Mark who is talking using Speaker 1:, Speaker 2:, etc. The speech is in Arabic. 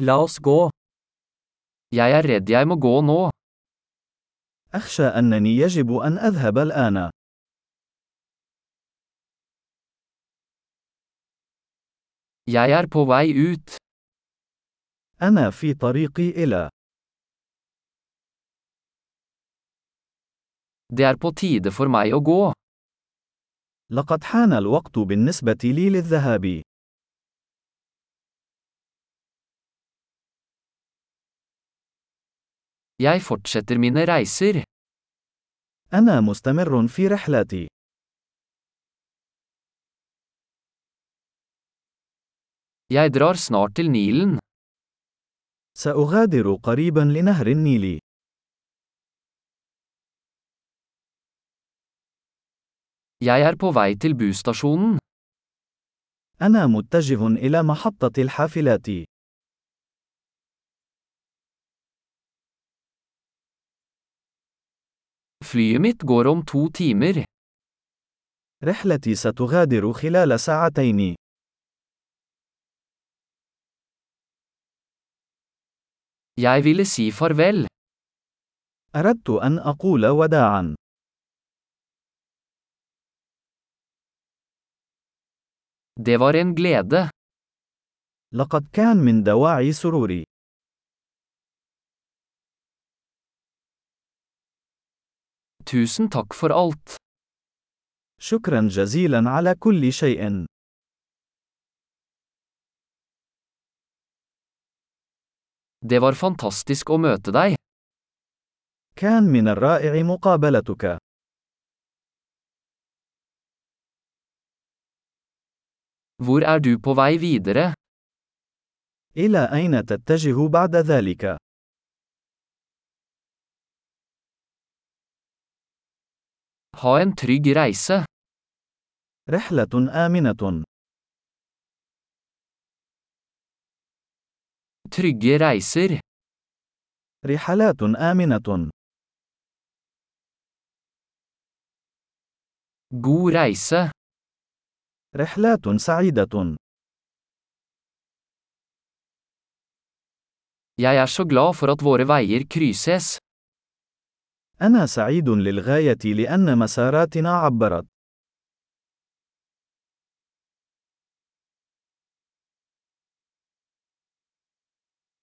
Speaker 1: La oss gå.
Speaker 2: Jeg er redd jeg må gå nå.
Speaker 3: أخشى أنني يجب أن أذهب الآن.
Speaker 2: Jeg er på vei ut.
Speaker 3: أنا في طريقي إلى.
Speaker 2: Det er på tide for meg å gå.
Speaker 3: لقد حان الوقت بالنسبة لي للذهاب.
Speaker 2: Jeg fortsetter mine reiser.
Speaker 3: أنا مستمر في رحلتي.
Speaker 2: Jeg drar snart til Nilen.
Speaker 3: سأغادر قريبا لنهر النيل.
Speaker 2: Jeg er på vei til busstasjonen.
Speaker 3: أنا متجه إلى محطة الحافلات.
Speaker 2: Flyet mitt går om to timer.
Speaker 3: رحلتي ستغادر خلال ساعتين.
Speaker 2: Jeg ville si farvel.
Speaker 3: أردت أن أقول وداعا.
Speaker 2: Det var en glede.
Speaker 3: لقد كان من دواعي سروري.
Speaker 2: Tusen takk for alt.
Speaker 3: شكرا جزيلا على كل شيء.
Speaker 2: Det var fantastisk å møte deg.
Speaker 3: كان من الرائع مقابلتك.
Speaker 2: Hvor er du på vei videre?
Speaker 3: إلى أين تتجه بعد ذلك؟
Speaker 2: Ha en trygg reise.
Speaker 3: رحلة آمنة.
Speaker 2: Trygge reiser.
Speaker 3: رحلات آمنة.
Speaker 2: God reise.
Speaker 3: رحلات سعيدة.
Speaker 2: Jeg er så glad for at våre veier krysses.
Speaker 3: أنا سعيد للغاية لأن مساراتنا عبرت.